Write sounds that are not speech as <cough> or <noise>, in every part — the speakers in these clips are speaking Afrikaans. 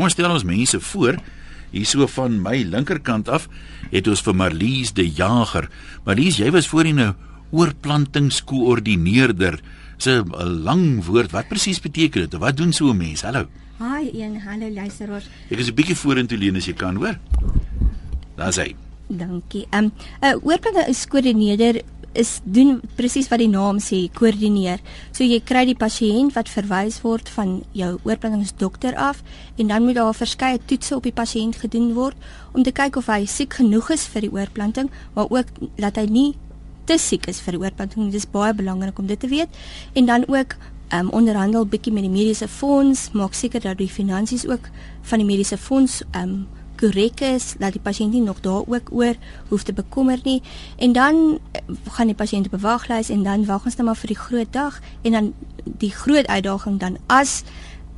Kom ons stel ons mense voor. Hierso van my linkerkant af het ons vir Marlies de Jager. Marlies, jy was voorheen 'n oorplantingskoördineerder. Dis 'n lang woord. Wat presies beteken dit? Wat doen so 'n mens? Hallo. Hi, een hallo luisteraars. Ek is 'n bietjie vorentoe leun as jy kan, hoor. Daar's hy. Dankie. Ehm um, 'n uh, oorplantingskoördineerder is doen presies wat die naam sê, koördineer. So jy kry die pasiënt wat verwys word van jou oorplantingsdokter af en dan moet daar verskeie toetse op die pasiënt gedoen word om te kyk of hy siek genoeg is vir die oorplanting, maar ook dat hy nie te siek is vir die oorplanting. Dit is baie belangrik om dit te weet. En dan ook um, onderhandel bietjie met die mediese fonds, maak seker dat die finansies ook van die mediese fonds um, korrek is dat die pasiënt nie nog daar ook oor hoef te bekommer nie en dan eh, gaan die pasiënt op bewaglys en dan wag ons net maar vir die groot dag en dan die groot uitdaging dan as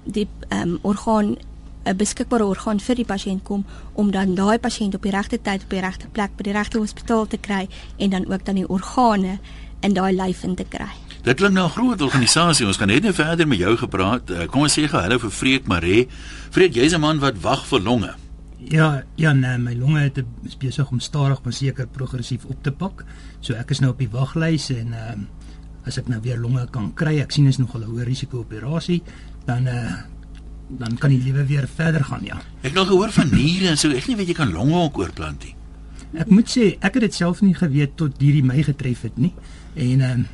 die ehm um, orgaan 'n beskikbare orgaan vir die pasiënt kom om dan daai pasiënt op die regte tyd op die regte plek by die regte hospitaal te kry en dan ook dan die organe in daai lyf in te kry. Dit klink nou 'n groot organisasie. Ons gaan net nou verder met jou gepraat. Eh, kom ons sê gou hallo vir Freek Maree. Freek, jy's 'n man wat wag vir longe. Ja, ja, nee, my longe het is besig om stadig maar seker progressief op te pak. So ek is nou op die waglys en ehm uh, as ek nou weer longe kan kry, ek sien is nog 'n hoë risiko operasie, dan eh uh, dan kan die lewe weer verder gaan, ja. Ek het nog gehoor van niere en so, ek nie weet jy kan longe ook oorplant nie. Ek moet sê, ek het dit self nie geweet tot hierdie my getref het nie. En ehm uh,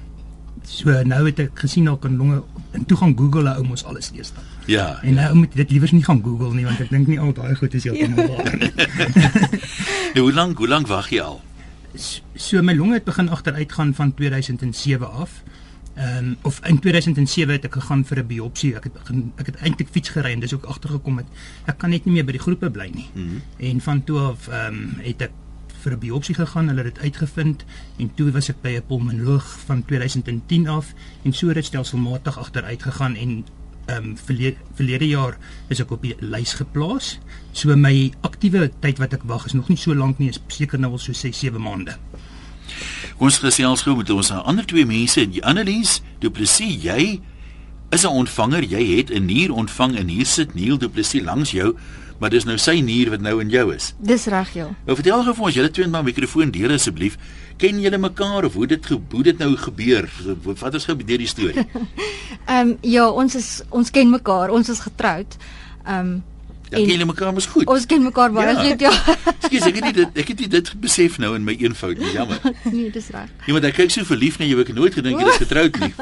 So nou het ek gesien daar kan longe en toe gaan Google ou mos alles lees dan. Ja. En nou moet dit liewers nie gaan Google nie want ek dink nie al daai goed is heeltemal waar nie. <laughs> nou, hoe lank hoe lank wag jy al? So my longe het begin agteruit gaan van 2007 af. Ehm um, of in 2007 het ek gegaan vir 'n biopsie. Ek het begin ek het eintlik fiets gery en dis ook agtergekom het ek kan net nie meer by die groepe bly nie. Mm -hmm. En van toe af ehm um, het ek vir 'n biopsie gegaan. Hulle het dit uitgevind en toe was ek by 'n pulmonoloog van 2010 af en so het dit stelselmatig agteruit gegaan en ehm um, verlede, verlede jaar is ek op die lys geplaas. So my aktiewe tyd wat ek wag is nog nie so lank nie, is seker nou al so 6, 7 maande. Ons gesels gou met ons ander twee mense, die Annelies Du Plessis, jy is 'n ontvanger, jy het 'n nier ontvang en hier sit Neil Du Plessis langs jou maar dis nou sy nier wat nou in jou is. Dis reg, ja. Nou vertel gou vir ons, julle twee met my mikrofoon deur asseblief. Ken julle mekaar of hoe dit hoe dit nou gebeur? Wat is gebeur die storie? <laughs> Ehm um, ja, ons is ons ken mekaar, ons is getroud. Ehm um, Ja, ken julle mekaar mos goed. Ons ken mekaar baie ja. goed, ja. <laughs> Ekskuus, ek het nie dit ek het nie dit besef nou in my eenvoud nie, jammer. <laughs> nee, dis reg. Iemand ek kyk so verlief na jou, ek het nooit gedink jy is getroud nie.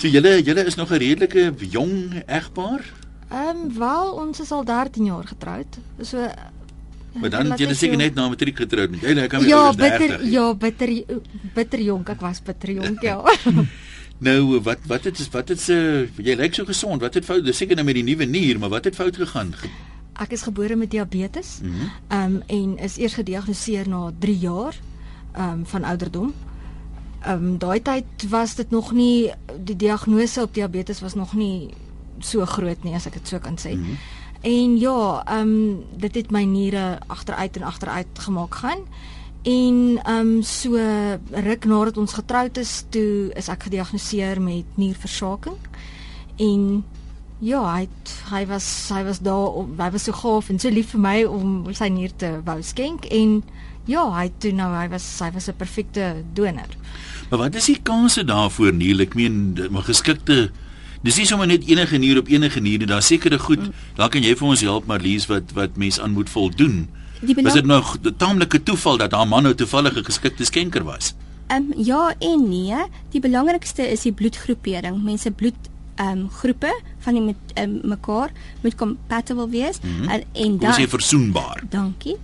so julle julle is nog 'n redelike jong egpaar? Ehm um, wel ons is al 13 jaar getroud. So Maar dan jy seker net na matriek getroud. Jy nou kan Ja, bitter ja, bitter bitter jonk. Ek was bitter jonk, ja. <laughs> nou wat wat het is wat het se uh, jy lyk so gesond. Wat het fout? Dis seker nou met die nuwe nier, maar wat het fout gegaan? Ek is gebore met diabetes. Mhm. Ehm mm um, en is eers gediagnoseer na 3 jaar ehm um, van ouderdom ehm um, daai tyd was dit nog nie die diagnose op diabetes was nog nie so groot nie as ek dit so kan sê. Mm -hmm. En ja, ehm um, dit het my niere agteruit en agteruit gemaak gaan. En ehm um, so ruk nadat ons getroud is, toe is ek gediagnoseer met nierversaking. En ja, hy het, hy was hy was daar hy was so gaaf en so lief vir my om sy nier te wou skenk en ja, hy toe nou hy was hy was 'n perfekte donor. Maar wat is die kanse daarvoor Neil? Ek meen, maar geskikte Dis nie sommer net enige nier op enige nier nie. Daar sekerre goed. Mm. Daar kan jy vir ons help Marlies wat wat mens aan moet voldoen. Was dit nog 'n taamlike toeval dat haar man nou toevallig 'n geskikte skenker was? Ehm um, ja en nee. Die belangrikste is die bloedgroepering. Mense bloed ehm um, groepe van die met um, mekaar moet compatible wees mm -hmm. en, <laughs> en dan is jy versoenbaar. Dankie.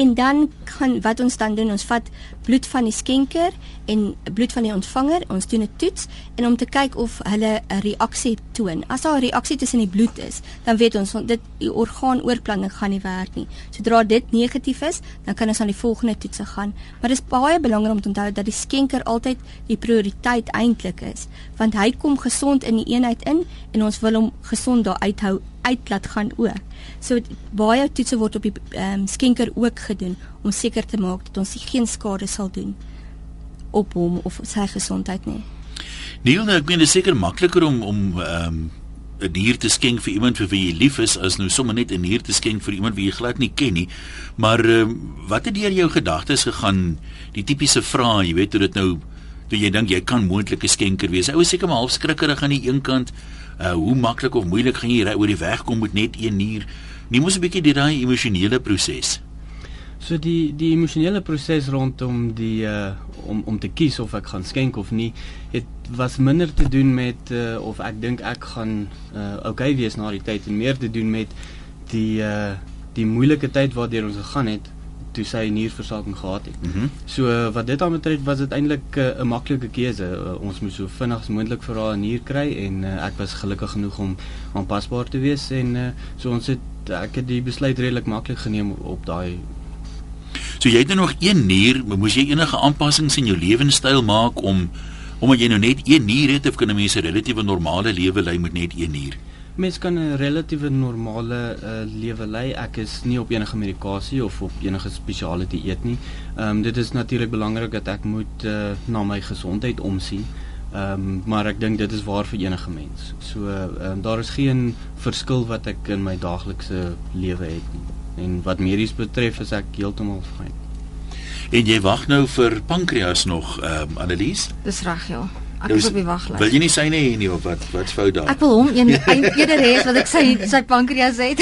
en dan kan wat ons dan doen, ons vat bloed van die skenker en bloed van die ontvanger, ons doen 'n toets en om te kyk of hulle 'n reaksie toon. As daar 'n reaksie tussen die bloed is, dan weet ons dit die orgaanoorplanting gaan nie werk nie. Sodra dit negatief is, dan kan ons aan die volgende toets gaan. Maar dit is baie belangrik om te onthou dat die skenker altyd die prioriteit eintlik is, want hy kom gesond in die eenheid in en ons wil hom gesond daar uithou uit laat gaan ook. So baie toetse word op die um, skenker ook gedoen om seker te maak dat ons geen skade sal doen op hom of sy gesondheid nie. Neil, nou, ek meen dit is seker makliker om om ehm um, 'n dier te skenk vir iemand vir wie jy lief is as nou sommer net 'n dier te skenk vir iemand wie jy glad nie ken nie. Maar ehm um, wat het deur jou gedagtes gegaan? Die tipiese vrae, jy weet hoe dit nou toe jy dink jy kan moontlik 'n skenker wees. Ou is seker maar half skrikkerig aan die een kant. Uh hoe maklik of moeilik gaan jy ry oor die weg kom met net een dier? Nie mos 'n bietjie die daai emosionele proses. So die die emosionele proses rondom die uh om om te kies of ek gaan skenk of nie, het was minder te doen met uh of ek dink ek gaan uh okay wees na die tyd en meer te doen met die uh die moeilike tyd waardeur ons gegaan het toe sy nierversaking gehad het. Mm -hmm. So wat dit aanbetref was dit eintlik 'n uh, maklike keuse. Uh, ons moes so vinnig as moontlik vir haar 'n nier kry en uh, ek was gelukkig genoeg om aanpasbaar te wees en uh, so ons het ek het die besluit redelik maklik geneem op daai So jy het nou nog een nier, moes jy enige aanpassings in jou lewenstyl maak om omdat jy nou net een nier het of kan 'n mens 'n relatiewe normale lewe lei met net een nier? Mens kan 'n relatiewe normale uh, lewe lei. Ek is nie op enige medikasie of op enige spesiale dieet nie. Ehm um, dit is natuurlik belangrik dat ek moet uh, na my gesondheid omsien. Ehm um, maar ek dink dit is waar vir enige mens. So ehm um, daar is geen verskil wat ek in my daaglikse lewe het nie. En wat medies betref is ek heeltemal fyn. En jy wag nou vir pankreas nog, ehm um, Annelies? Dis reg, ja. Ek is op die waglys. Wil jy nie syne hê nie of wat? Wat's fout daar? Ek wil hom een <laughs> eerder hê as wat ek sy sy pankreas het.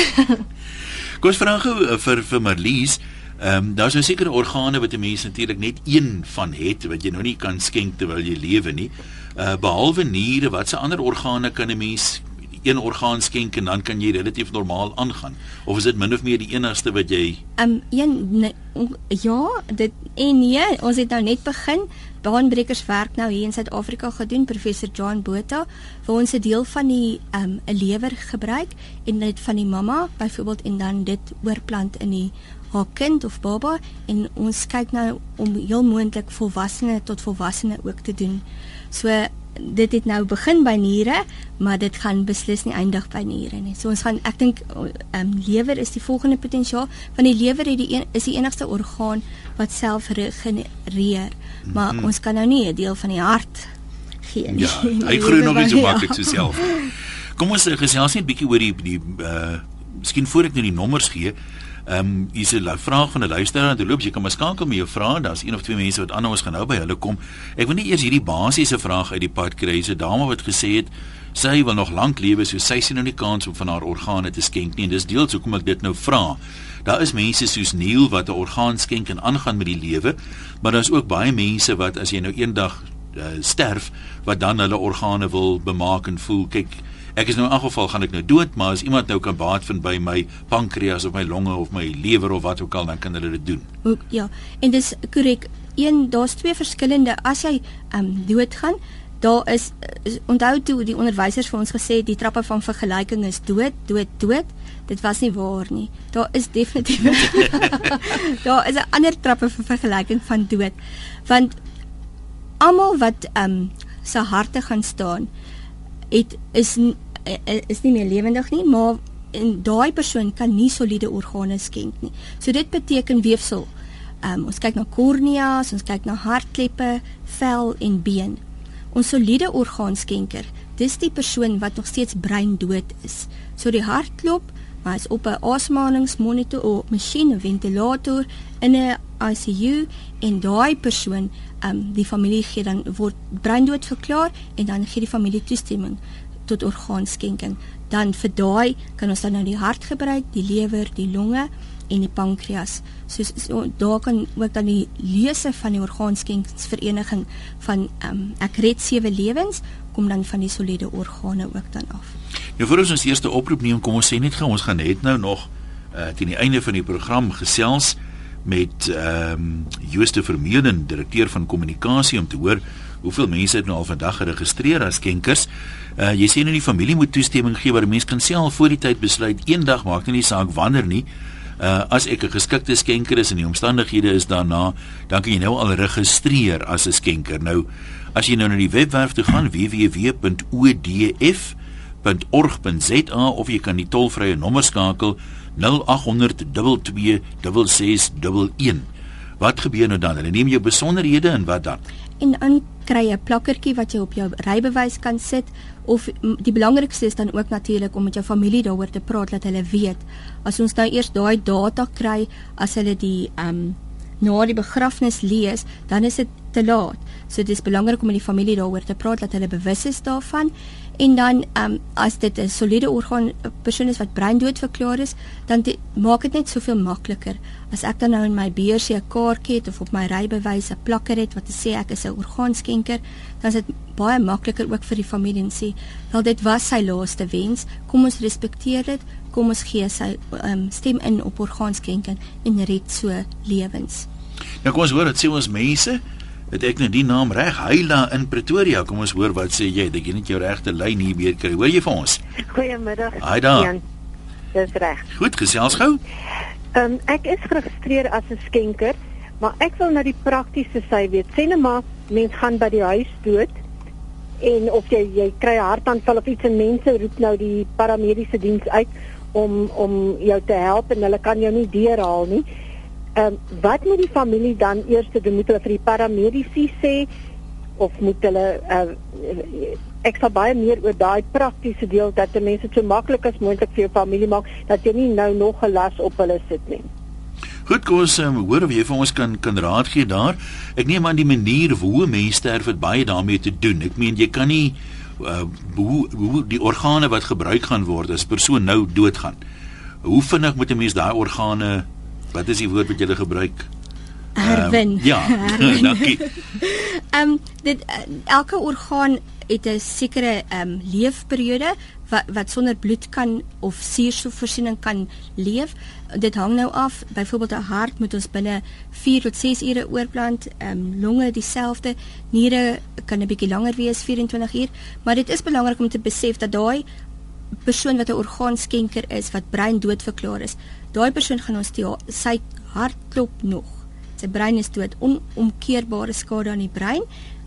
<laughs> Kom ons vra gou uh, vir vir Marlies. Ehm um, daar's nou sekere organe wat 'n mens natuurlik net een van het wat jy nou nie kan skenk terwyl jy lewe nie. Uh behalwe niere, watse ander organe kan 'n mens een orgaan skenk en dan kan jy relatief normaal aangaan of is dit min of meer die enigste wat jy Ehm um, een ne, ja, dit en nee, ons het nou net begin. Baanbrekers werk nou hier in Suid-Afrika gedoen professor John Botha vir ons 'n deel van die ehm um, 'n lewer gebruik en dit van die mamma byvoorbeeld en dan dit oorplant in die haar kind of baba en ons kyk nou om heel moontlik volwassene tot volwassene ook te doen. So dit het nou begin by niere, maar dit gaan beslis nie eindig by niere nie. So ons gaan ek dink ehm um, lewer is die volgende potensiaal van die lewer het die een is die enigste orgaan wat self regenereer. Maar mm -hmm. ons kan nou nie 'n deel van die hart gee nie. Ja, <laughs> hy groei nog nie so maklik ja. so self. <laughs> Kom ons gesels net 'n bietjie oor die die uh miskien voor ek nou die nommers gee. Ehm um, hier's 'n vraag van 'n luisteraar en terloops jy kan maar skakel met jou vrae. Daar's een of twee mense wat anders gaan nou by hulle kom. Ek wil nie eers hierdie basiese vraag uit die pad kry. Dis 'n dame wat gesê het sy wil nog lank lewe, so sy sien nou nie kans om van haar organe te skenk nie. En dis deels hoekom ek dit nou vra. Daar is mense soos Neil wat 'n orgaan skenk en aangaan met die lewe, maar daar's ook baie mense wat as jy nou eendag uh, sterf, wat dan hulle organe wil bemaak en voel kyk ek is nou in elk geval gaan ek nou dood, maar as iemand nou kan baat vind by my pankreas of my longe of my lewer of wat ook al, dan kan hulle dit doen. Ook ja. En dis korrek. Een, daar's twee verskillende as jy ehm um, doodgaan, daar is, onthou toe die onderwysers vir ons gesê die trappe van vergelyking is dood, dood, dood. Dit was nie waar nie. Daar is definitief <laughs> Daar is 'n ander trappe van vergelyking van dood. Want almal wat ehm um, se harte gaan staan, het is Eh, eh, is nie meer lewendig nie, maar en daai persoon kan nie soliede organe skenk nie. So dit beteken weefsel. Um, ons kyk na korneas, ons kyk na hartkleppe, vel en been. Ons soliede orgaanskenker, dis die persoon wat nog steeds breindood is. So die hart klop, maar is op 'n asemhalingsmonitor of masjien of ventilator in 'n ICU en daai persoon, um, die familie gee dan word breindood verklaar en dan gee die familie toestemming tot orgaanskenking. Dan vir daai kan ons dan nou die hart gebruik, die lewer, die longe en die pankreas. So, so daar kan ook dan die lese van die orgaanskenkingsvereniging van um, ek red sewe lewens kom dan van die soliede organe ook dan af. Nou vir ons ons eerste oproep neem, kom ons sê net gou ons gaan net nou nog uh, teen die einde van die program gesels met ehm um, Jooste Vermeulen, direkteur van kommunikasie om te hoor hoeveel mense het nou al vandag geregistreer as skenkers. Uh jy sê nou die familie moet toestemming gee waar mense kan self voor die tyd besluit eendag maak nie saak wanneer nie. Uh as ek 'n geskikte skenker is en die omstandighede is daarna, dan kan jy nou al registreer as 'n skenker. Nou as jy nou na die webwerf toe gaan www.odf.org.za of jy kan die tolvrye nommer skakel 0800 22 6611. Wat gebeur nou dan? Hulle neem jou besonderhede en wat dan? en dan kry jy 'n plakkertjie wat jy op jou rybewys kan sit of die belangrikste is dan ook natuurlik om met jou familie daaroor te praat dat hulle weet as ons nou eers daai data kry as hulle die ehm um, na die begrafnis lees, dan is dit te laat. So dit is belangrik om met die familie daaroor te praat dat hulle bewus is daarvan en dan ehm um, as dit 'n soliede orgaan persoon is wat breindood verklaar is, dan die, maak dit net soveel makliker. As ek dan nou in my BRC 'n kaartjie het of op my rybewys 'n plakker het wat sê ek is 'n orgaanskenker, dan is dit baie makliker ook vir die familie en sê, "Wel dit was sy laaste wens. Kom ons respekteer dit. Kom ons gee sy um, stem in op orgaanskenking en red so lewens." Nou kom ons hoor wat sê ons mense het ek nou die naam reg? Hyla in Pretoria. Kom ons hoor wat sê jy? Dat jy net jou regte lyn hier weer kry. Hoor jy vir ons? Goeiemiddag Hi daar. Dis reg. Goed gesels gou. Ehm um, ek is geregistreer as 'n skenker maar ek wil na die praktiese sy weet. Sê net maar mens gaan by die huis dood en of jy jy kry 'n hartaanval of iets en mense roep nou die paramediese diens uit om om jou te help en hulle kan jou nie deurhaal nie Ehm um, wat moet die familie dan eers doen? Moet hulle vir die paramedici sê of moet hulle uh, ek sal baie meer oor daai praktiese deel dat die mense so maklik as moontlik vir jou familie maak dat jy nie nou nog 'n las op hulle sit nie. Goed, kos, um, hoor of jy vir ons kan kan raad gee daar. Ek neem aan die manier hoe mense sterf het baie daarmee te doen. Ek meen jy kan nie uh, hoe hoe die organe wat gebruik gaan word as persoon nou doodgaan. Hoe vinnig moet 'n mens daai organe Wat is die woord wat jy gebruik? Herwin. Um, ja, <laughs> <laughs> dankie. Ehm um, dit uh, elke orgaan het 'n sekere ehm um, leefperiode wat wat sonder bloed kan of suurstofvoorsiening kan leef. Dit hang nou af. Byvoorbeeld 'n hart moet ons binne 4 tot 6 ure oorplant. Ehm um, longe dieselfde. Niere kan 'n bietjie langer wees, 24 uur, maar dit is belangrik om te besef dat daai persoon wat 'n orgaanskenker is wat brein dood verklaar is, daai persoon gaan ons die sy hart klop nog. Sy brein is dood, onomkeerbare skade aan die brein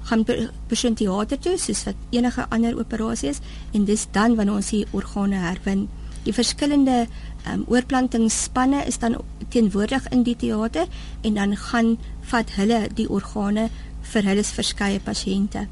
gaan per, persoon teater toe soos wat enige ander operasie is en dis dan wanneer ons die organe herwin. Die verskillende um, oorplantingsspanne is dan teenwoordig in die teater en dan gaan vat hulle die organe vir hulle verskeie pasiënte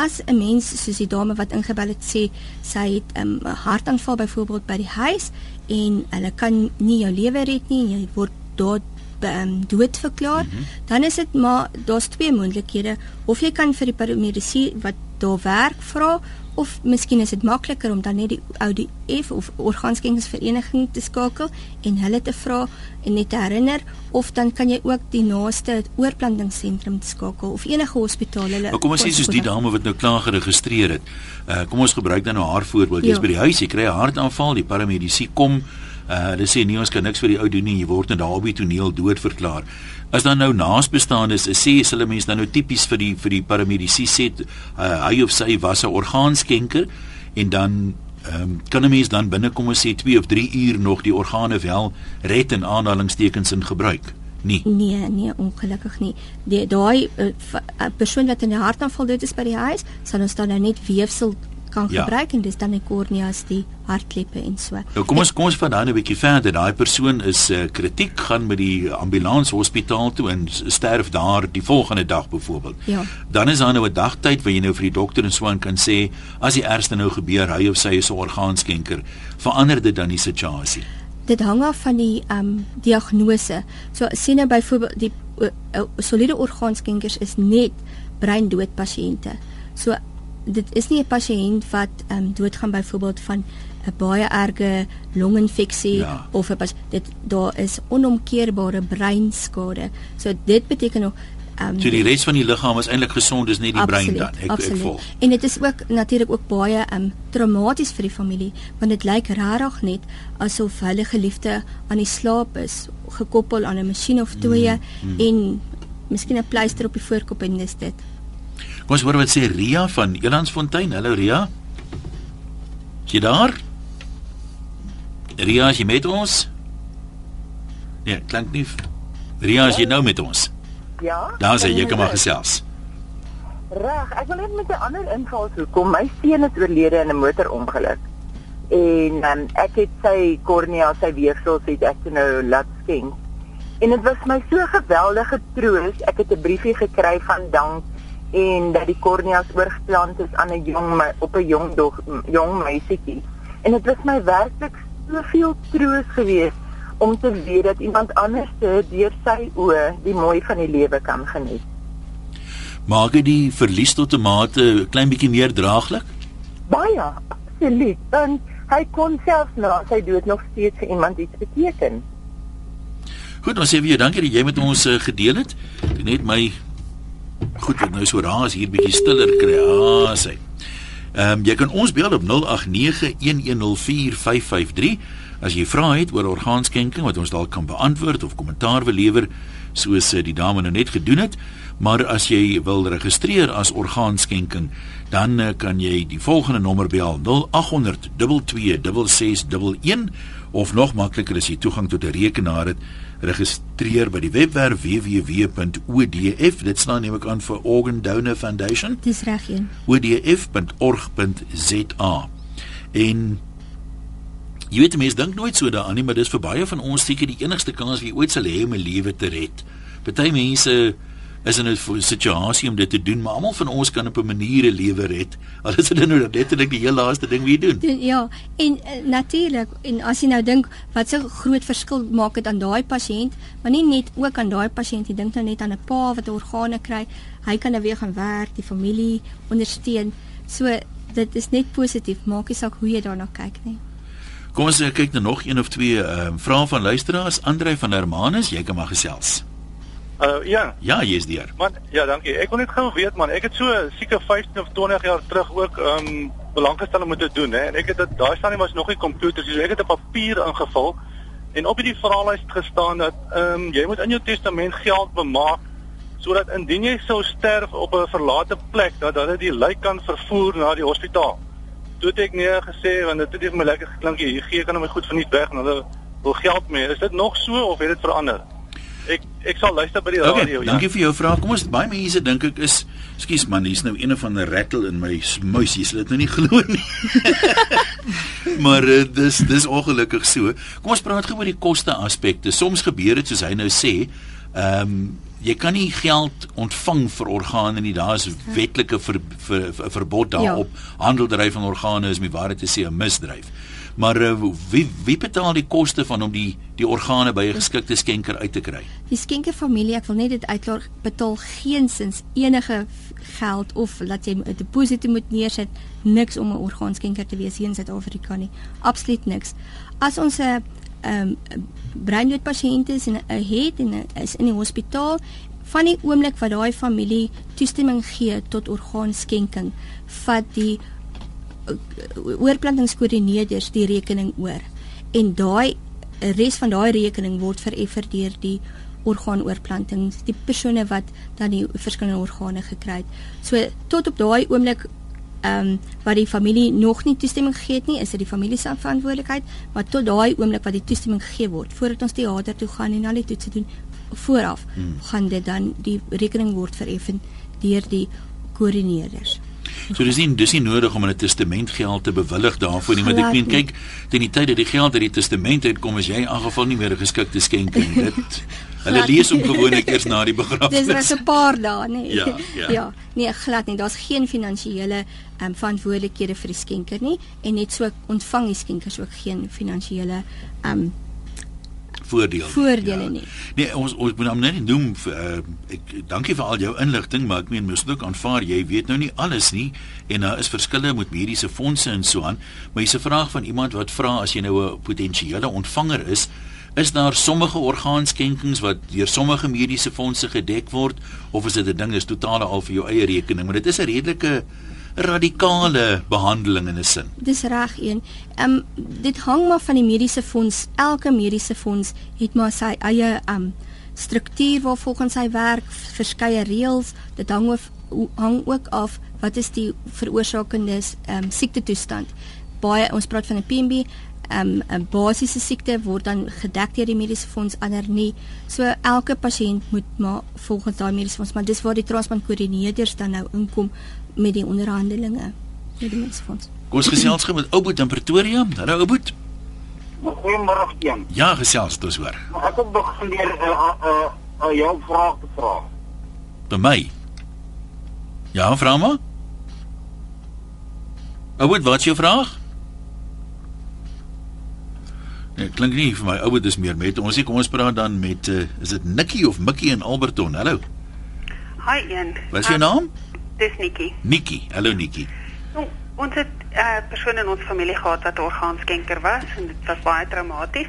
as 'n mens soos die dame wat ingebel het sê sy het um, 'n um, hartaanval byvoorbeeld by die huis en hulle kan nie jou lewe red nie en jy word dood um, dood verklaar mm -hmm. dan is dit maar daar's twee moontlikhede of jy kan vir die paramedisy wat daar werk vra of miskien is dit makliker om dan net die ODF of orgaanskenkingsvereniging te skakel en hulle te vra en net te herinner of dan kan jy ook die naaste oorplantingsentrum skakel of enige hospitaal hulle Maar kom ons sê soos die dame wat nou klaar geregistreer het. Uh kom ons gebruik dan nou haar voorbeeld. Jy's ja. by die huis, jy kry 'n hartaanval, die paramedisy kom Uh hulle sê nee ons kan niks vir die ou doen nie, jy word net daar op die toneel dood verklaar. As dan nou naasbestaandes sê hulle mense dan nou tipies vir die vir die paramedisy sê uh, hy of sy was 'n orgaanskenker en dan ehm um, kan 'n mens dan binne kom ons sê 2 of 3 uur nog die organe wel red en aanhalingstekens in gebruik. Nee. Nee, nee, ongelukkig nie. Die daai uh, persoon wat in 'n hartaanval dood is by die huis, sal ons dan nou net weefsel kan ja. gebruik en dis dan die korneas die hartkleppe en so. Nou kom ons kom ons van dan 'n bietjie verder. Daai persoon is uh, kritiek gaan met die ambulans hospitaal toe en sterf daar die volgende dag byvoorbeeld. Ja. Dan is daar nou 'n dagtyd waar jy nou vir die dokter en so aan kan sê as die ergste nou gebeur, hy of sy is 'n orgaanskenker, verander dit dan die situasie. Dit hang af van die ehm um, diagnose. So sien nou byvoorbeeld die uh, uh, soliede orgaanskenkers is net breindood pasiënte. So dit is nie 'n pasiënt wat ehm um, doodgaan byvoorbeeld van 'n baie erge longinfeksie ja. of 'n dit daar is onomkeerbare breinskade. So dit beteken nog ehm um, so die res van die liggaam is eintlik gesond, dis net die absoluut, brein dan. Ek absoluut. ek volg. En dit is ook natuurlik ook baie ehm um, traumaties vir die familie, want dit lyk rarig net asof hulle geliefde aan die slaap is, gekoppel aan 'n masjien of twee mm, mm. en miskien 'n pleister op die voorkop en dis dit. Kom ons hoor wat sê Ria van Elandsfontein. Hallo Ria. Is jy daar? Ria, is jy met ons? Nee, klink nie. Ria, is jy nou met ons? Ja. Dan sê jy kom maar gesels. Reg, ek wil net met 'n ander invalshoek kom. My seun het oorlede in 'n motorongeluk. En um, ek het sy kornea, sy weefsels het ek nou laat skenk. En dit was my so geweldige troos. Ek het 'n briefie gekry van dank en dat die korneas oorgeplant is aan 'n jong op 'n jong dog, jong meisietjie. En dit was my werklik soveel troos geweest om te weet dat iemand anders deur sy oë die mooi van die lewe kan geniet. Maak dit die verlies tot 'n mate klein bietjie meer draaglik? Baie, absoluut. Want hy kon self na sy dood nog steeds vir iemand iets beteken. Goed, ons sê vir jou dankie dat jy met ons uh, gedeel het. Net my goed wat nou so raas hier bietjie stiller kry. Ah, sê. Ehm um, jy kan ons bel op 0891104553 as jy vra het oor orgaanskenking wat ons dalk kan beantwoord of kommentaar wil lewer soos eh, die dame nou net gedoen het. Maar as jy wil registreer as orgaanskenking, dan uh, kan jy die volgende nommer bel 0800 226611 of nog makliker as jy toegang tot 'n rekenaar het registreer by die webwerf www.odf dit staan neem ek aan vir Organ Donor Foundation. Dis reg een odf.org.za en jy weet mense dink nooit so daaraan nie maar dis vir baie van ons seker die enigste kans wie ooit sal hê om 'n lewe te red. Party mense is in 'n situasie om dit te doen, maar almal van ons kan op 'n manier 'n lewe red. Al is dit nou letterlik die heel laaste ding wat jy doen. doen ja, en uh, natuurlik en as jy nou dink wat so groot verskil maak dit aan daai pasiënt, maar nie net ook aan daai pasiënt, jy dink nou net aan 'n pa wat organe kry, hy kan nou weer gaan werk, die familie ondersteun. So dit is net positief, maak nie saak hoe jy daarna kyk nie. Kom ons eh, kyk nou nog een of twee uh, vrae van luisteraars. Andrei van Hermanus, jy kan maar gesels. Uh ja. Ja, jy's daar. Man, ja, dankie. Ek wil net gou weet man, ek het so seker 15 of 20 jaar terug ook um belangstelling moet doen hè. En ek het dit daai staan nie was nog nie komputers, so ek het 'n papier ingevul en op hierdie verhaallys gestaan dat um jy moet in jou testament geld bemaak sodat indien jy sou sterf op 'n verlate plek dat hulle die lijk kan vervoer na die hospitaal. Toe het ek nee gesê want dit het vir my lekker geklink jy gee kan hom goed verniet weg en hulle wil geld mee. Is dit nog so of het dit verander? Ek ek sal luister by die okay, radio. Ja. Dankie vir jou vraag. Kom ons baie mense dink ek is skus man, hier's nou een van 'n rattle in my muis. Jy sal dit nou nie glo nie. <laughs> maar uh, dis dis ongelukkig so. Kom ons praat gou oor die koste aspekte. Soms gebeur dit soos hy nou sê, ehm um, jy kan nie geld ontvang vir organe nie. Daar is wetlike ver, ver, ver, verbod daarop. Ja. Handeldryf van organe is my ware te sê 'n misdryf. Maar uh, wie wie betaal die koste van om die die organe by 'n geskikte skenker uit te kry? Die skenkerfamilie, ek wil net dit uitklaar, betaal geensins enige geld of laat jy 'n deposito moet neersit, niks om 'n orgaanskenker te wees hier in Suid-Afrika nie. Absoluut niks. As ons 'n ehm um, breindood pasiënt is en 'n het en a, is in die hospitaal van die oomblik wat daai familie toestemming gee tot orgaanskenking, vat die oorplantingskoördineerders die rekening oor. En daai res van daai rekening word vereffer deur die orgaanoorplantings, die persone wat dan die verskillende organe gekry het. So tot op daai oomblik ehm um, wat die familie nog nie toestemming gegee het nie, is dit die familie se verantwoordelikheid, maar tot daai oomblik wat die toestemming gegee word voordat ons teater toe gaan en al die toetse doen vooraf, hmm. gaan dit dan die rekening word vereffen deur die koördineerders. So dis nie dis nie nodig om 'n testament geld te bewillig daarvoor nie, want ek meen kyk, teen die tyd dat die geld uit die testament uitkom, is jy in geval nie meer geskik te skenk nie. Dit <laughs> hulle lees hom gewoonlik eers na die begrafnis. Dis net 'n paar dae, nee. Ja, <laughs> ja. ja, nee, glad nie. Daar's geen finansiële ehm um, verantwoordelikhede vir die skenker nie en net so ontvang die skenkers ook geen finansiële ehm um, voordeel voordele ja. nie. Nee, ons ons moet hom net noem uh, ek dankie vir al jou inligting, maar ek meen mens moet ook aanvaar jy weet nou nie alles nie en daar is verskille met mediese fondse en so aan. Maar hier's 'n vraag van iemand wat vra as jy nou 'n potensiële ontvanger is, is daar sommige orgaanskenkings wat deur sommige mediese fondse gedek word of is dit 'n ding is totale al vir jou eie rekening, maar dit is 'n redelike radikale behandeling in 'n sin. Dis reg een. Ehm um, dit hang maar van die mediese fonds. Elke mediese fonds het maar sy eie ehm um, struktuur waar volgens sy werk verskeie reëls. Dit hang of hang ook af wat is die veroorsakende ehm um, siekte toestand. Baie ons praat van 'n PMB um, 'n basiese siekte word dan gedek deur die mediese fonds ander nie. So elke pasiënt moet maar volgens daai mediese fonds, maar dis waar die transplant koördineerders dan nou inkom met die onderhandelinge met die mensfonds. Ons gesels met Ouboet in Pretoria. Hallo Ouboet. Goeiemôre Jan. Ja, gesels dis hoor. Ek het begin deur 'n uh, 'n uh, uh, jou vraag te vra. By my. Ja, vra maar. Ouet, wat is jou vraag? Nee, klink nie vir my ouet is meer met ons. Kom ons praat dan met uh, is dit Nikki of Mikkie in Alberton? Hallo. Hi Ian. Wat is jou um, naam? Dis Nikki. Nikki. Hallo Nikki. Nou, ons het 'n uh, eh, persoon in ons familie gehad wat orgaanskenker was en dit was baie traumaties.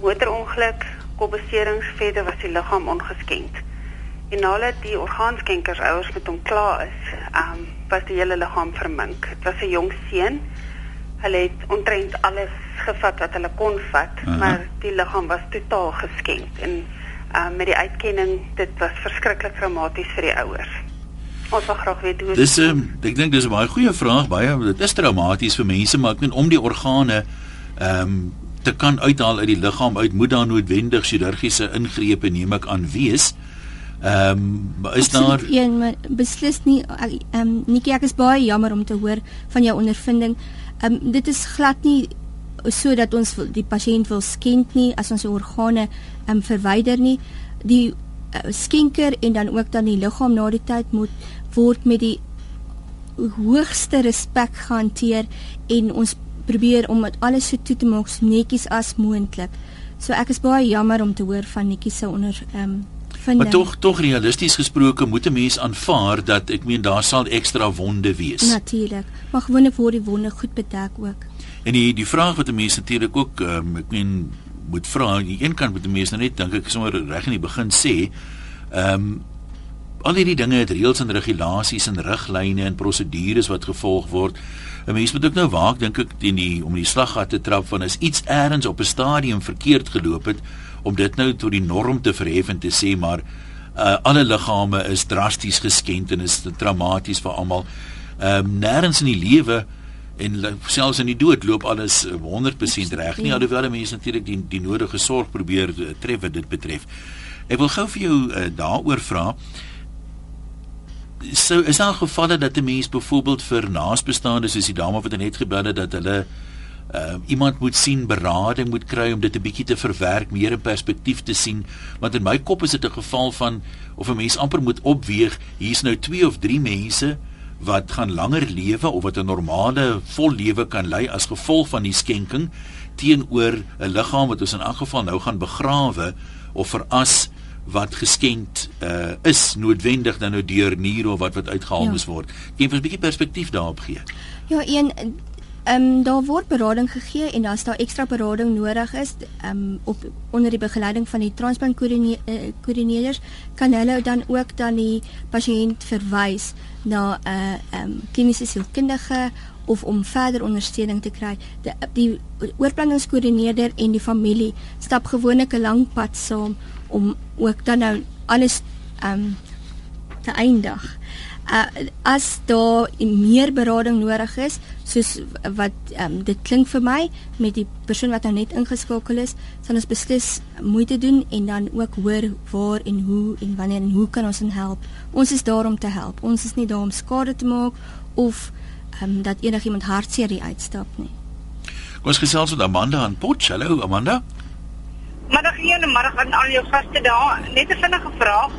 Motorongeluk, kopbeserings, verder was die liggaam ongeskenk. En nadat die orgaanskenkers ouers met hom klaar is, um, was die hele liggaam vermink. Dit was 'n jong seun. Hulle het ontrent alles gevat wat hulle kon vat, uh -huh. maar die liggaam was totaal geskenk en um, met die uitkenning, dit was verskriklik traumaties vir die ouers. Ons wil graag weet hoe Dis ehm um, ek dink dis 'n baie goeie vraag, baie dit is traumaties vir mense, maar ek meen om die organe ehm um, te kan uithaal uit die liggaam uit moet daar noodwendig chirurgiese ingrepe neem ek aan wees. Ehm um, is daar een maar beslis nie ehm um, Nikki ek is baie jammer om te hoor van jou ondervinding. Ehm um, dit is glad nie sodat ons die pasiënt wil skend nie as ons organe ehm um, verwyder nie. Die uh, skenker en dan ook dan die liggaam na die tyd moet word met die hoogste respek gehanteer en ons probeer om dit alles so toe te maak so netjies as moontlik. So ek is baie jammer om te hoor van Nikki se onder ehm um, vind Maar tog tog realisties gesproke moet 'n mens aanvaar dat ek meen daar sal ekstra wonde wees. Natuurlik. Maar gewoonlik word die wonde goed bedek ook. En die die vraag wat 'n mens natuurlik ook um, ek meen moet vra, aan die een kant moet 'n mens nou net dink ek sommer reg in die begin sê, ehm um, al hierdie dinge het reëls en regulasies en riglyne en prosedures wat gevolg word. 'n Mens moet ook nou waak dink ek teen die om die slaggat te trap van as iets eers op 'n stadium verkeerd geloop het om dit nou tot die norm te verhef en te sê maar uh, alle liggame is drasties geskend en is traumaties vir almal. Ehm um, nêrens in die lewe en selfs in die dood loop alles 100% reg nie alhoewel mense natuurlik die die nodige sorg probeer uh, tref wat dit betref. Ek wil gou vir jou uh, daaroor vra. So is daar gevalle dat 'n mens byvoorbeeld vir naasbestaandes soos die dame wat net gebel het dat hulle uh, iemand moet sien berading moet kry om dit 'n bietjie te verwerk, meer in perspektief te sien, want in my kop is dit 'n geval van of 'n mens amper moet opweeg, hier's nou 2 of 3 mense wat gaan langer lewe of wat 'n normale vol lewe kan lei as gevolg van die skenking teenoor 'n liggaam wat ons in elk geval nou gaan begrawe of veras wat geskenk uh, is noodwendig dan nou deur nier of wat wat uitgehaal ja. moes word. Kan jy 'n bietjie perspektief daarop gee? Ja, een Ehm um, daar word berading gegee en as daar ekstra berading nodig is, ehm um, op onder die begeleiding van die transplant koördineerders kan hulle dan ook dan die pasiënt verwys na 'n uh, ehm um, kliniese sielkundige of om verder ondersteuning te kry. Die, die oorplanningskoördineerder en die familie stap gewoonlik 'n lang pad saam om ook dan nou alles ehm um, te eindig. Uh, as daar meer berading nodig is soos wat um, dit klink vir my met die persoon wat nou net ingeskakel is sal ons beslis moeite doen en dan ook hoor waar en hoe en wanneer en hoe kan ons hen help. Ons is daar om te help. Ons is nie daar om skade te maak of um, dat enigiemand hartseer uitstap nie. Ons gesels met Amanda aan Potch. Hallo Amanda Middag hier en middag aan al jou gaste daar net 'n vinnige vraag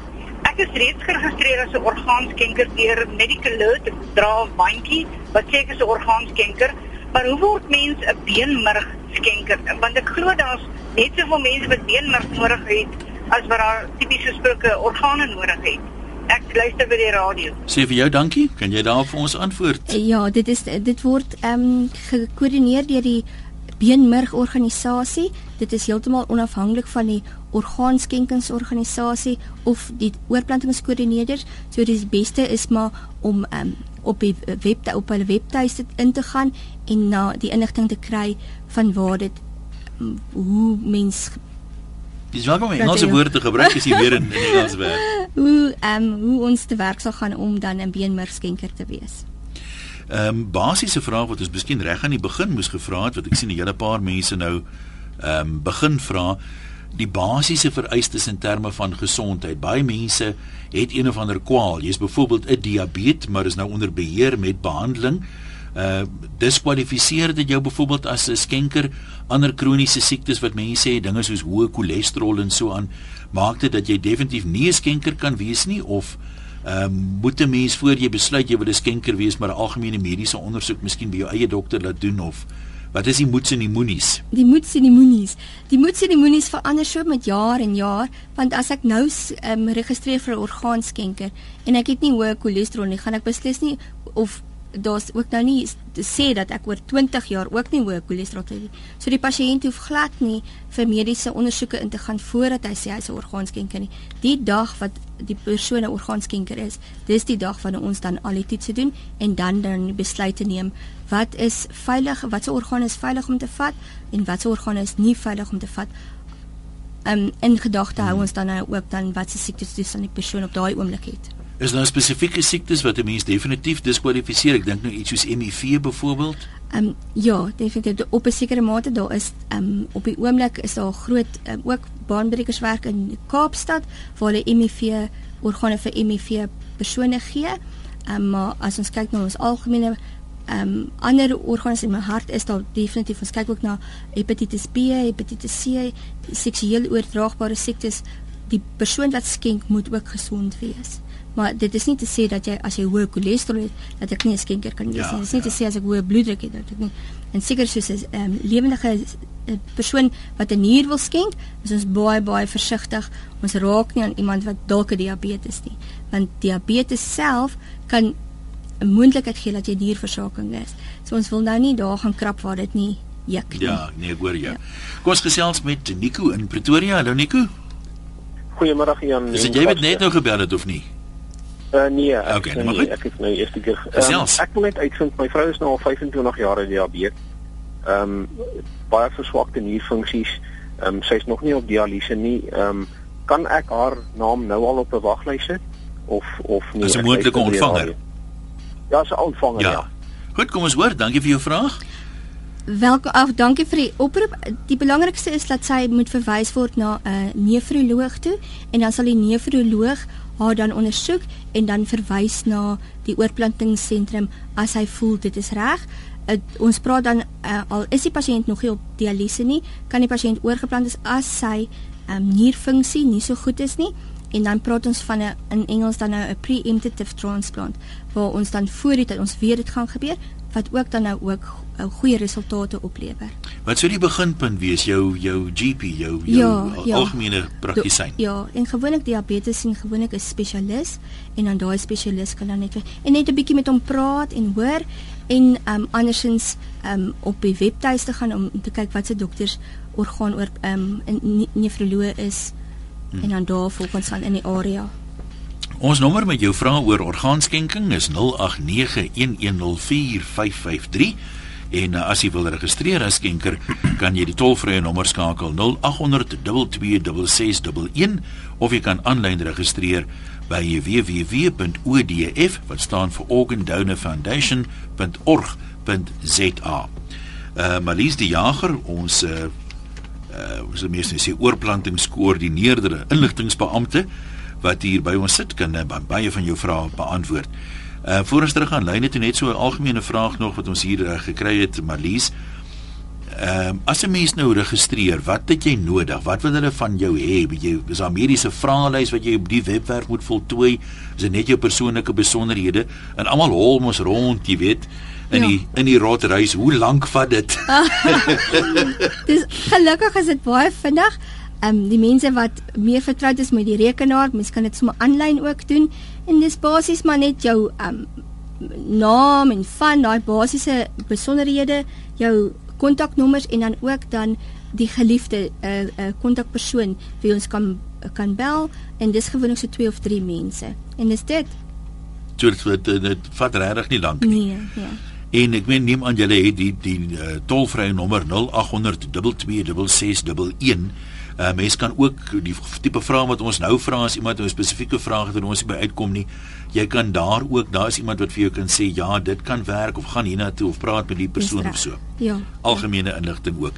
Ek is reeds geregistreer as 'n orgaanskenker deur Medical Alert, dra 'n bandjie wat sê ek is 'n orgaanskenker, maar hoe word mens 'n beenmerg skenker? Want ek glo daar's net soveel mense wat beenmerg nodig het as wat daar tipies gesproke organe nodig het. Ek luister by die radio. Sê vir jou dankie. Kan jy daarop vir ons antwoord? Ja, dit is dit word ehm um, gekoördineer deur die beenmergorganisasie. Dit is heeltemal onafhanklik van die orgaanskenkingsorganisasie of die oorplantingskoördineerders. So dis beste is maar om um, op die web op hulle webtuiste in te gaan en na die inligting te kry van waar dit um, hoe mens Dis welkom om Engelse woorde te gebruik as jy weer in, in Engels werk. <laughs> hoe ehm um, hoe ons te werk sal gaan om dan 'n beenmergskenker te wees. Ehm um, basiese vraag wat ons miskien reg aan die begin moes gevra het wat ek sien 'n hele paar mense nou ehm um, begin vra die basiese vereistes in terme van gesondheid. Baie mense het een of ander kwaal. Jy's byvoorbeeld 'n diabetes, maar is nou onder beheer met behandeling. Uh diskwalifiseer dit jou byvoorbeeld as 'n skenker ander kroniese siektes wat mense sê dinge soos hoë cholesterol en so aan maak dit dat jy definitief nie 'n skenker kan wees nie of Ehm um, moet 'n mens voor jy besluit jy wil 'n skenker wees, maar 'n algemene mediese ondersoek miskien by jou eie dokter laat doen of wat is die moeds en die moenies? Die moeds en die moenies. Die moeds en die moenies verander so met jaar en jaar, want as ek nou ehm um, registreer vir 'n orgaanskenker en ek het nie hoë cholesterol nie, gaan ek beslis nie of daar's ook nou nie sê dat ek oor 20 jaar ook nie hoë cholesterol het nie. So die pasiënt hoef glad nie vir mediese ondersoeke in te gaan voordat hy sê hy's 'n orgaanskenker nie. Die dag wat die persoon 'n orgaanskenker is, dis die dag wanneer ons dan al die toetse doen en dan dan besluit te neem wat is veilig, watse orgaan is veilig om te vat en watse orgaan is nie veilig om te vat. Um in gedagte hou ons dan nou ook dan watse siektes dis aan die persoon op daai oomblik het. Is daar spesifieke siektes wat 'n mens definitief diskwalifiseer? Ek dink nou iets soos HIV byvoorbeeld. Ehm um, ja, definitief op 'n sekere mate daar is ehm um, op die oomblik is daar groot um, ook baanbrekerswerk in Kaapstad waar hulle HIV organe vir HIV persone gee. Ehm um, maar as ons kyk na ons algemene ehm um, ander organe in my hart is daar definitief ons kyk ook na hepatitis B, hepatitis C, seksueel oordraagbare siektes. Die persoon wat skenk moet ook gesond wees. Maar dit is nie te sê dat jy as jy hoë cholesterol het dat ek nie 'n skenker kan wees ja, nie. Dit is nie ja. te sê as ek hoë bloeddruk het dat ek nie. En seker soos 'n um, lewendige eh, persoon wat 'n nier wil skenk, is ons baie baie versigtig. Ons raak nie aan iemand wat dalk 'n diabetes nie, want diabetes self kan 'n moontlikheid gee dat jy nierversaking is. So ons wil nou nie daar gaan krap waar dit nie juk nie. Ja, nee, ek hoor jou. Ja. Kom ons gesels met Nico in Pretoria. Hallo Nico. Goeiemôre Jan. Is jy met net nou gebel het of nie? Uh, nee, ek, okay, nee, nee, ek is nou eerste keer. Um, ek wil net uitvind my vrou is nou al 25 jaar in diabetes. Ehm um, baie verswakte nierfunksies. Ehm um, sy's nog nie op dialyse nie. Ehm um, kan ek haar naam nou al op 'n waglys sit of of nie? Is 'n moontlike ontvanger? Ja, sy ontvanger ja. ja. Goed, kom ons hoor. Dankie vir jou vraag. Welkom af, dankie vir die oproep. Die belangrikste is dat sy moet verwys word na 'n uh, nefroloog toe en dan sal die nefroloog haar dan ondersoek en dan verwys na die oorplantingsentrum as hy voel dit is reg. Uh, ons praat dan uh, al is die pasiënt nog nie op dialyse nie, kan die pasiënt oorgeplant is as sy um, nierfunksie nie so goed is nie en dan praat ons van 'n in Engels dan nou 'n preemptive transplant waar ons dan voor dit ons weet dit gaan gebeur wat ook dan nou ook uh, goeie resultate oplewer. Wat sou die beginpunt wees jou jou GP jou jou ja, ja. algemene praktisyn? Ja, en gewoonlik diabetes sien gewoonlik 'n spesialis en dan daai spesialis kan dan net en net 'n bietjie met hom praat en hoor en um andersins um op die webtuiste gaan om te kyk wat se dokters orgaan oor um in nefroloog is hmm. en dan daar volgens aan in die area. Ons nommer met jou vrae oor orgaanskenking is 0891104553 en uh, as jy wil registreer as skenker <clears throat> kan jy die tolvrye nommer skakel 0800226611 of jy kan aanlyn registreer by www.odf wat staan vir Organ Donor Foundation.org.za. Uh Malies die Jager ons uh uh ons is meestal sê oorplantingskoördineerder inligtingsbeampte wat hier by ons sit kan uh, baie van jou vrae beantwoord. Uh voor ons terug aan lyne toe net so 'n algemene vraag nog wat ons hier uh, gekry het Marlies. Ehm um, as 'n mens nou registreer, wat het jy nodig? Wat wil hulle van jou hê? Moet jy is daar mediese vraelys wat jy op die webwerf moet voltooi? Is dit net jou persoonlike besonderhede? En almal hol mos rond, jy weet in ja. die in die rotreis. Hoe lank vat dit? <laughs> Dis gelukkig is dit baie vinnig ehm um, die mense wat meer vertroud is met die rekenaar, mens kan dit sommer aanlyn ook doen en dis basies maar net jou ehm um, naam en van daai basiese besonderhede, jou kontaknommers en dan ook dan die geliefde 'n uh, 'n uh, kontakpersoon wie ons kan kan bel en dis gewoonlik so 2 of 3 mense. En dis dit. So dit dit, dit vat regtig nie lank nie. Nee, ja. En ek meen neem aan julle het die die uh, tolvrye nommer 0800 226611 Uh, mens kan ook die tipe vrae wat ons nou vra as iemand 'n spesifieke vraag het en ons nie by uitkom nie. Jy kan daar ook, daar is iemand wat vir jou kan sê ja, dit kan werk of gaan hiernatoe of praat met die persoon of so. Ja. Algemene inligting ook.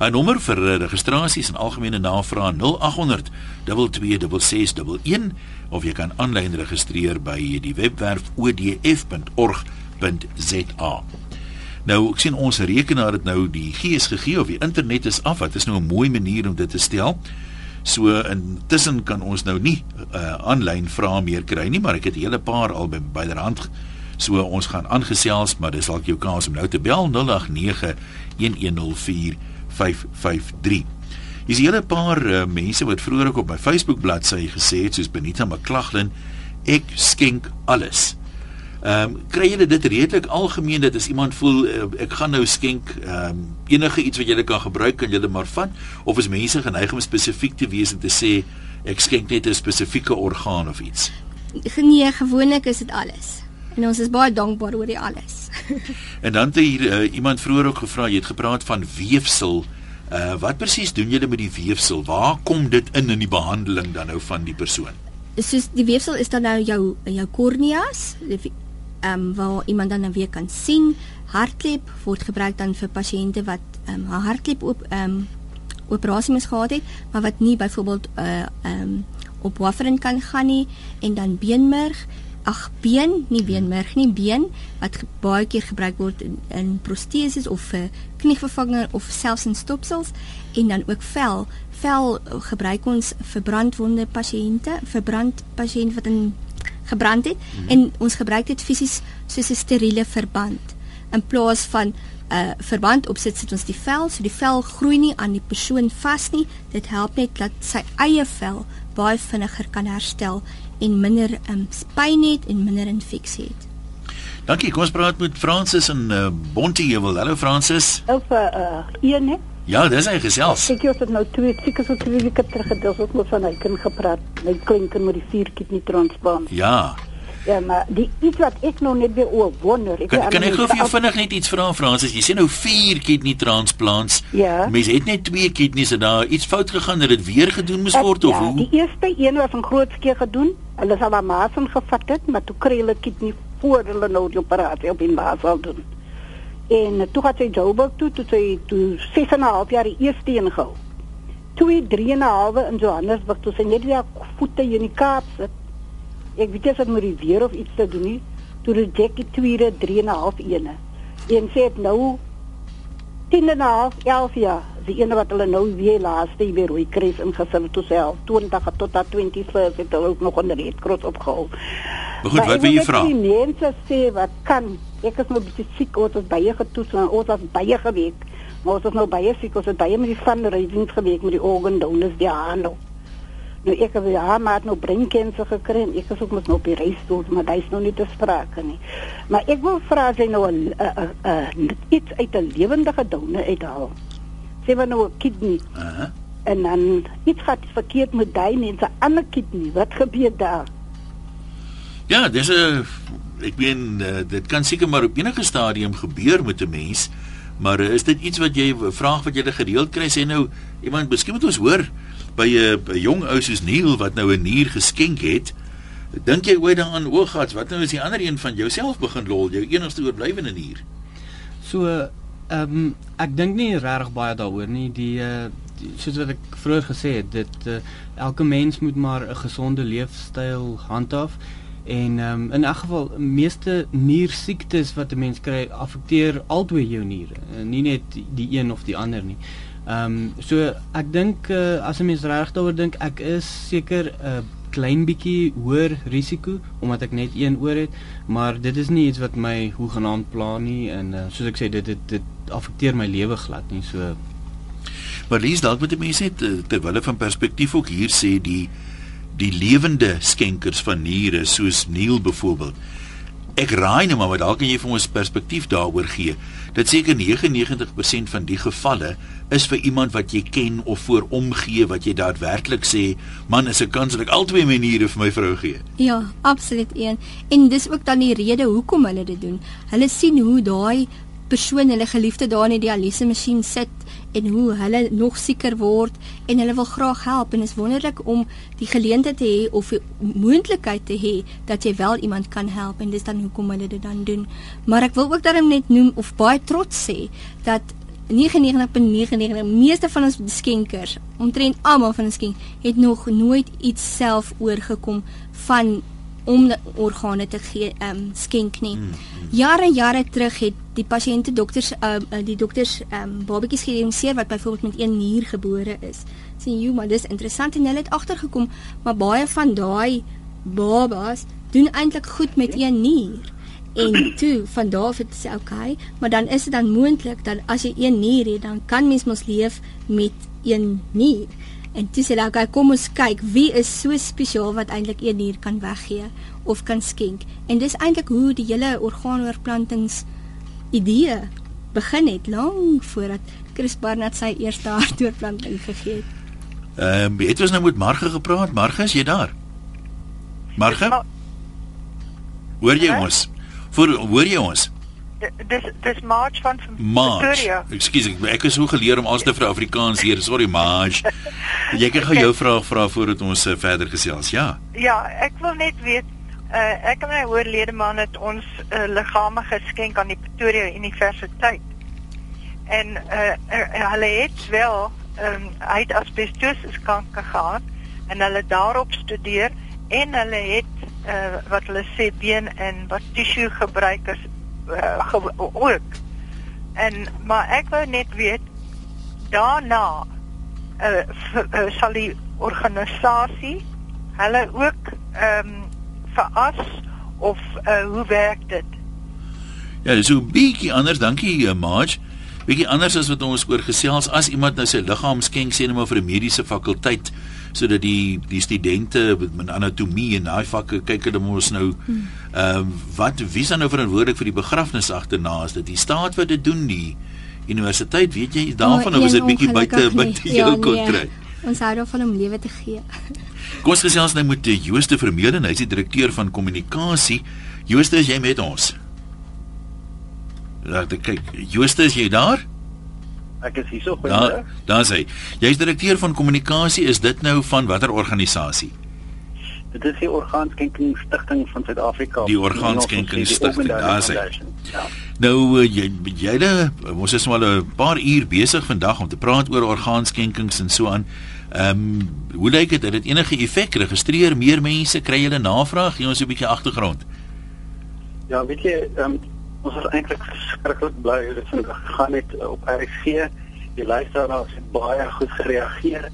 'n Nommer vir uh, registrasies en algemene navrae 0800 226611 of jy kan aanlyn registreer by die webwerf odf.org.za. Nou ek sien ons rekenaar het nou die gees gegee of die internet is af. Wat is nou 'n mooi manier om dit te stel. So intussen kan ons nou nie aanlyn uh, vrae meer kry nie, maar ek het 'n hele paar al by byderhand so ons gaan aangesels, maar dis dalk jou kans om nou te bel 089 1104 553. Hier is 'n hele paar uh, mense wat vroeër op my Facebook bladsy gesê het soos Benita McClaglin, ek skenk alles. Ehm um, kry julle dit redelik algemeen dat as iemand voel uh, ek gaan nou skenk ehm um, enige iets wat julle kan gebruik kan julle maar vat of is mense geneig om spesifiek te wees en te sê ek skenk net 'n spesifieke orgaan of iets. Nee, gewoonlik is dit alles. En ons is baie dankbaar oor die alles. <laughs> en dan het hier uh, iemand vroeër ook gevra, jy het gepraat van weefsel. Uh wat presies doen julle met die weefsel? Waar kom dit in in die behandeling dan nou van die persoon? Soos die weefsel is dan nou jou jou korneas, ehm um, waar iemand dan nou weer kan sien. Hartklep word gebruik dan vir pasiënte wat ehm um, haar hartklep op ehm um, operasie mis gehad het, maar wat nie byvoorbeeld uh ehm um, op warfarin kan gaan nie. En dan beenmerg. Ag been nie beenmerg nie been wat baie keer gebruik word in, in proteses of vir knievervanger of selfs in stopsels. En dan ook vel. Vel gebruik ons vir brandwonde pasiënte vir brand pasiënt wat in gebrand het mm -hmm. en ons gebruik dit fisies soos 'n steriele verband in plaas van 'n uh, verband opsit sit ons die vel so die vel groei nie aan die persoon vas nie dit help net dat sy eie vel baie vinniger kan herstel en minder um, pyn het en minder infeksie het. Dankie, kom ons praat met Francis in uh, Bonteheuwel. Hallo Francis. Of uh, uh een hè? Ja, dis hy gesels. Ek het nou twee seker so twee weke terug gedeel ook met van hy kind gepraat. My klinker met die vier kit nie transplant. Ja. Ja, maar die iets wat ek nou net weer oor wonder. Ek kan, kan ek gou vir jou vinnig net iets vra Fransis? Jy sê nou 4 kidney transplants. Ja. Mense het net 2 kidneys en daar iets fout gegaan dat dit weer gedoen moes word of ja, hoe? Die eerste een was 'n groot skeer gedoen. Hulle sal maar maas gevat het, maar toe kry hulle kidney voor hulle nou die operasie op in Basel doen. En toe het sy Joburg toe toe sy toe 6 en 'n half jaar die eerste een gehou. Toe 3 en 'n half in Johannesburg toe sy net weer voete in die Kaap sit ek weet jy het met die weer of iets te doen nie toe die Jackie tweede 3 en 'n half ene en sê dit nou 10 en 'n half 11 jaar die ene wat hulle nou weer laaste weer rooi kruis ingesit het toe self 20 tot 21 het hulle ook nog onder die kruis opgehou Maar goed, wat wil jy vra? Die mense sê wat kan ek is nou bietjie siek ons het baie getoets en ons het baie geweek maar ons het nou baie siek ons het baie met die fundraising geweek met die organ donors die aan nou Nou ek het ja, maar nou breinkense gekry en ek is ook mos nou op die reis toe, maar dit is nog nie te sprake nie. Maar ek wil vra as jy nou 'n uh, uh, uh, iets uit 'n lewendige donor uithaal. Sê maar nou 'n kidney. Uh -huh. En dan iets gaat verkeerd met daai mense ander kidney. Wat gebeur daar? Ja, dis 'n ek meen uh, dit kan seker maar op enige stadium gebeur met 'n mens. Maar uh, is dit iets wat jy vraag wat jy gereeld kry sê nou iemand miskien moet ons hoor by 'n jong ou soos Neil wat nou 'n nier geskenk het. Dink jy ooit daaraan oogats wat nou is die ander een van jouself begin lol, jou enigste oorblywende nier? So ehm um, ek dink nie regtig baie daaroor nie. Die uh soos wat ek vroeër gesê het, dit uh, elke mens moet maar 'n gesonde leefstyl handhaaf en um, in elk geval meeste niersiektes wat 'n mens kry affekteer albei jou niere, uh, nie net die een of die ander nie. Ehm um, so ek dink uh, as 'n mens reg daaroor dink, ek is seker 'n uh, klein bietjie hoër risiko omdat ek net een oor het, maar dit is nie iets wat my hoegenaamd pla nie en uh, soos ek sê dit dit, dit affekteer my lewe glad nie so. Maar lees dalk met die mense net eh, terwyl van perspektief ook hier sê die die lewende skenkers van niere soos Neil byvoorbeeld. Ek raai nou maar dalk kan jy vir ons perspektief daaroor gee. Dit seker 99% van die gevalle is vir iemand wat jy ken of voor omgee wat jy daadwerklik sê, man, is 'n kans dat ek albei maniere vir my vrou gee. Ja, absoluut een. En dis ook dan die rede hoekom hulle dit doen. Hulle sien hoe daai persoon hulle geliefde daar in die dialyse masjien sit en hoe hulle nog sieker word en hulle wil graag help en is wonderlik om die geleentheid te hê of die moontlikheid te hê dat jy wel iemand kan help en dis dan hoekom hulle dit dan doen. Maar ek wil ook daarom net noem of baie trots sê dat 99.99 meeste van ons skenkers, omtrent almal van ons skenk, het nog nooit iets self oorgekom van om organe te gee, ehm um, skenk nie. Hmm, hmm. Jare jare terug het die pasiënte dokters uh, die dokters um, babatjies gediagnoseer wat byvoorbeeld met een nier gebore is. Sien jy, maar dis interessant en hulle het agtergekom, maar baie van daai babas doen eintlik goed met een nier. En <clears throat> toe van daar af het sê okay, maar dan is dit dan moontlik dat as jy een nier het, dan kan mens mos leef met een nier. En toe sê hulle okay, kom ons kyk wie is so spesiaal wat eintlik een nier kan weggee of kan skenk. En dis eintlik hoe die hele orgaanoorplantings idee begin het lank voordat Chris Barnard sy eerste <laughs> hartoortplanting gegee het. Ehm um, het ons nou met Marge gepraat? Marge, is jy daar? Marge? Hoor jy ons? Voor hoor jy ons? Dis dis March van Victoria. Ekskuus, ek, ek is so geleer om alles te vir Afrikaans hier. Sorry March. Jy kan gou <laughs> jou vraag vra voordat ons uh, verder gesels. Ja. Ja, ek wil net weet uh, ek en my oorlede man het ons uh, liggame geskenk aan die Pretoria Universiteit. En uh, uh, hulle het wel um, hy het asbestosis kanker gehad en hulle daarop studeer en hulle het uh, wat hulle sê been en wat tissue gebruikers uh, ook. En maar ek wou net weet daarna uh, uh, sal die organisasie hulle ook ehm um, veras of uh, hoe werk dit? Ja, so 'n bietjie anders, dankie uh, Marge. Bietjie anders as wat ons oor gesels as iemand nou sy liggaam skenk sê net maar vir 'n mediese fakulteit sodat die die studente met anatomie en daai vakke kyk hulle mos nou ehm um, wat wie is dan nou verantwoordelik vir die begrafnis agterna is dit die staat wat dit doen die universiteit weet jy daarvan of is dit bietjie buite buite <laughs> jou ja, kontrak nee. Ons hou daarvan om lewe te gee. <laughs> Kom ons gesels nou met Jooste Vermeulen, hy is die direkteur van kommunikasie. Jooste, is jy met ons? Laat ek kyk. Jooste, is jy daar? Ek is hier so goed. Daar, daar sê. Jy is direkteur van kommunikasie. Is dit nou van watter organisasie? Dit is die Orgaanskenking Stichting van Suid-Afrika. Die Orgaanskenking Stichting, daar sê. Ja. Nou jy jy ons is maar 'n paar uur besig vandag om te praat oor orgaanskenkings en so aan. Ehm um, hoe lyk dit? Het dit enige effek? Registreer meer mense, kry hulle navraag? Gee ons 'n bietjie agtergrond. Ja, weet jy, ehm um, ons is eintlik verskriklik bly dat dit gegaan het uh, op RC. Die luisteraars het baie goed gereageer.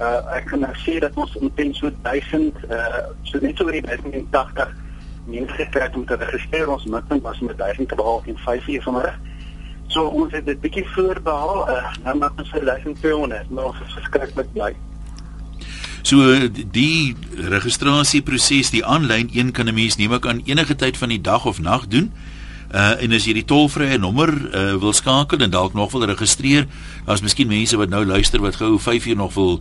Uh ek kan nou sê dat ons omtrent so 1000 uh so net oor die 1080 mense gekry om te registreer. Ons mikpunt was met 1000 te behaal in 5 uur vanmiddag. So ons het dit bietjie voorbehaal. Uh, nou maak ons vir 1200, maar ons is verskriklik bly. So die registrasieproses, die aanlyn een kan 'n mens nie meer kan enige tyd van die dag of nag doen. Uh en as jy die tolvrye nommer uh wil skakel en dalk nog wil registreer, daar's miskien mense wat nou luister wat gou 5 uur nog wil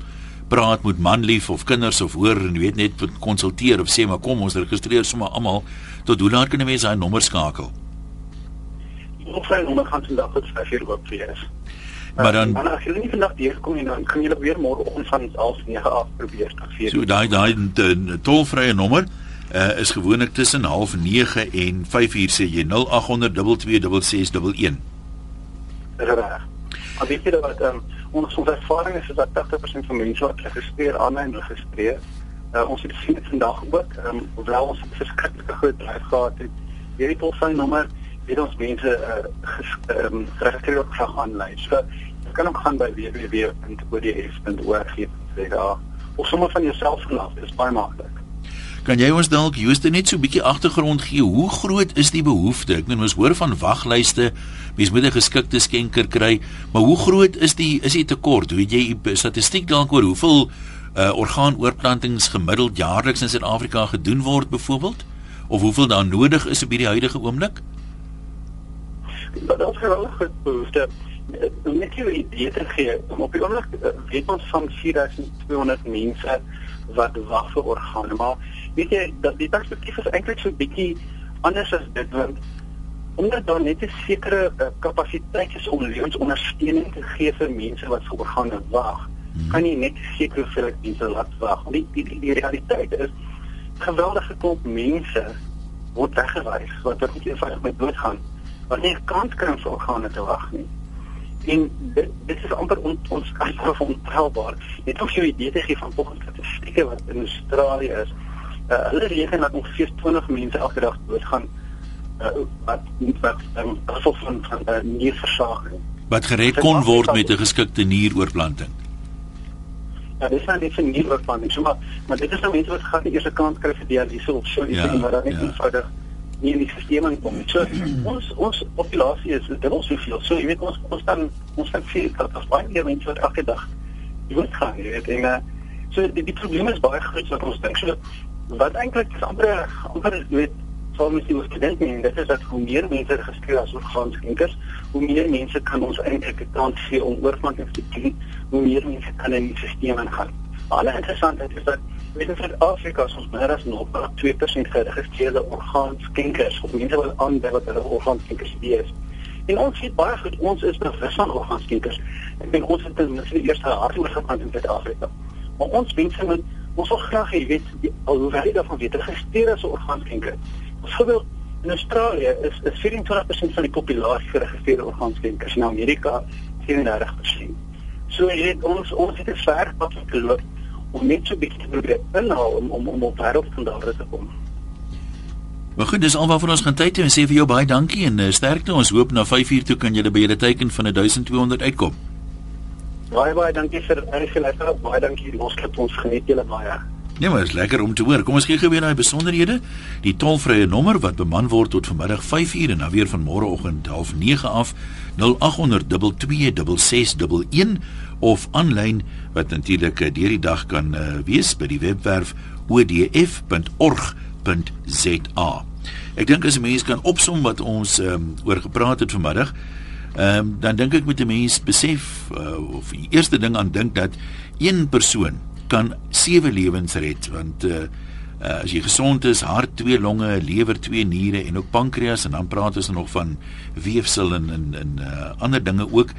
praat met manlief of kinders of hoor en weet net konsulteer of sê maar kom ons registreer sommer almal tot hoe laat kan 'n mens daai nommer skakel? Of sy nommer gaan vandag tot 5:00 oop wees. Maar dan Maar as jy nie vandag hier kom nie dan kan jy weer môre om van 9 af probeer tot 4:00. So daai daai tolvrye nommer uh, is gewoonlik tussen 09:30 en 5:00 sê jy 0800 226611. Reg. Maar weet jy wat um, ons ons ervaring is dat 80% van mense wat registreer aanlyn registreer. Uh, ons het gesien vandag ook, um, hoewel ons 'n verskriklike groot dryf gehad het. Hierdie polsynommer het ons mense uh, um, geregistreer op slag aanlyn. So jy kan ook gaan by www.odf.org.za of sommer van jouself vanaf. Dit is baie maklik. Kan jy ons dalk Jooste net so 'n bietjie agtergrond gee? Hoe groot is die behoefte? Ek bedoel ons hoor van waglyste, mens moet 'n geskikte skenker kry, maar hoe groot is die is die tekort? Hoe jy statistiek dalk oor hoeveel uh, orgaanoorplantings gemiddeld jaarliks in Suid-Afrika gedoen word byvoorbeeld? Of hoeveel daar nodig is op hierdie huidige oomblik? Dat is wel 'n groot behoefte. Net jy 'n idee te gee, op die oomblik uh, weet ons van 4200 mense wat wag vir organe, maar weet jy dat die perspektief is eintlik so bietjie anders as dit want omdat daar net 'n sekere uh, kapasiteit is om lewensondersteuning te gee vir mense wat vir organe wag hmm. kan jy net seker vir ek mense laat wag die, die, die, die realiteit is geweldige klomp mense word weggewys wat wat nie eenvoudig met dood gaan wat nie kans kry om vir organe te wag nie. En dit, dit is amper on, ons kan van ontelbaar. Net om jou idee te gee van volgens statistieke wat in Australië is Uh, hulle reken dat ongeveer 20 mense elke dag doodgaan uh, wat nie wat um, gevolg van van uh, nierversaging. Wat gered kon word met 'n geskikte nieroorplanting. Ja, dis nou net 'n nieroorplanting. So maar maar dit is nou mense wat gaan die eerste kans kry vir dialyse of so iets ja, en wat dan net ja. eenvoudig nie in die stelsel kom. So ons ons populasie is dit ons soveel. So jy weet ons ons dan ons het veel dat as baie meer mense wat elke dag dood gaan, jy weet en uh, so die, die probleem is baie groot wat ons dink. So wat eintlik ander jy weet soms die student en dit is dat hoe meer mense geregistreer as orgaanskenkers, hoe meer mense kan ons eintlik 'n kans gee om oorplanting te doen, hoe meer mense kan in die stelsel ingaan. Baie interessant is dat weet in Suid-Afrika ons meer as nog 2% geregistreerde orgaanskenkers of mense wat aandui wat hulle orgaanskenkers is. En ons sien baie goed ons is bewus van orgaanskenkers. Ek dink ons het ten minste die eerste hartoorgaan in Suid-Afrika. Maar ons mense moet ons wil graag hê weet alhoewel jy daarvan weet geregistreer as 'n orgaanskenker Byvoorbeeld in Australië is is 24% van die populasie geregistreerde orgaanskenkers in Amerika 34%. So jy weet ons ons het 'n ver pad te loop om net so 'n bietjie te probeer inhaal om om om op wêreldstandaarde te kom. Maar goed, dis alwaar vir ons gaan tyd hê en sê vir jou baie dankie en uh, sterkte. Ons hoop na 5 uur toe kan jy by julle teiken van 1200 uitkom. Baie baie dankie vir enige luister. Baie dankie. Het ons geniet julle baie. Nee, maar is lekker om te hoor. Kom ons kyk gou weer die besonderhede. Die tolvrye nommer wat beman word tot vanmiddag 5uur en dan weer van môreoggend 09:30 af 0800 226611 of aanlyn wat natuurlik eh, deur die dag kan uh, wees by die webwerf odf.org.za. Ek dink as 'n mens kan opsom wat ons um, oor gepraat het vanmiddag, um, dan dink ek moet 'n mens besef uh, of die eerste ding aan dink dat een persoon kan sewe lewens red want uh, uh, as jy gesond is, hart, twee longe, lewer, twee niere en ook pankreas en dan praat ons nog van weefsel en en en uh, ander dinge ook.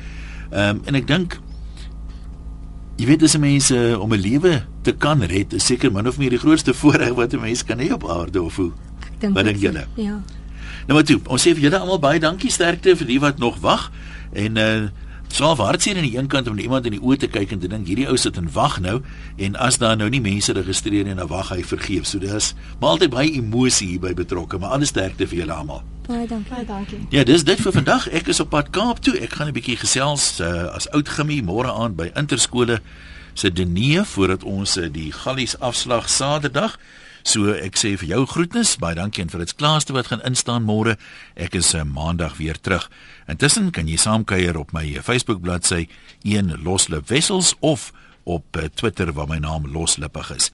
Ehm um, en ek dink jy weet as mense om 'n lewe te kan red, is seker min of meer die grootste <laughs> voorreg wat 'n mens kan hê op aarde of hoe. Ek dink wat dink julle? Ja. Nou maar toe, ons sê vir julle almal baie dankie sterkte vir die wat nog wag en uh swaar hartseer aan die een kant om iemand in die oë te kyk en te dink hierdie ou sit en wag nou en as daar nou nie mense registreer en dan wag hy vergeef. So dis maar altyd baie emosie hier by betrokke, maar alles sterkte vir julle almal. Baie dankie. Baie dankie. Ja, dis dit vir vandag. Ek is op pad Kaap toe. Ek gaan 'n bietjie gesels uh, as oud gimmie môre aand by Interskole se dinee voordat ons uh, die gallies afslag Saterdag. So ek sê vir jou groetnis, baie dankie en vir dit klaaste wat gaan instaan môre. Ek is uh, maandag weer terug. Intussen kan jy saamkuier op my Facebook bladsy een loslip wessels of op uh, Twitter waar my naam loslippig is.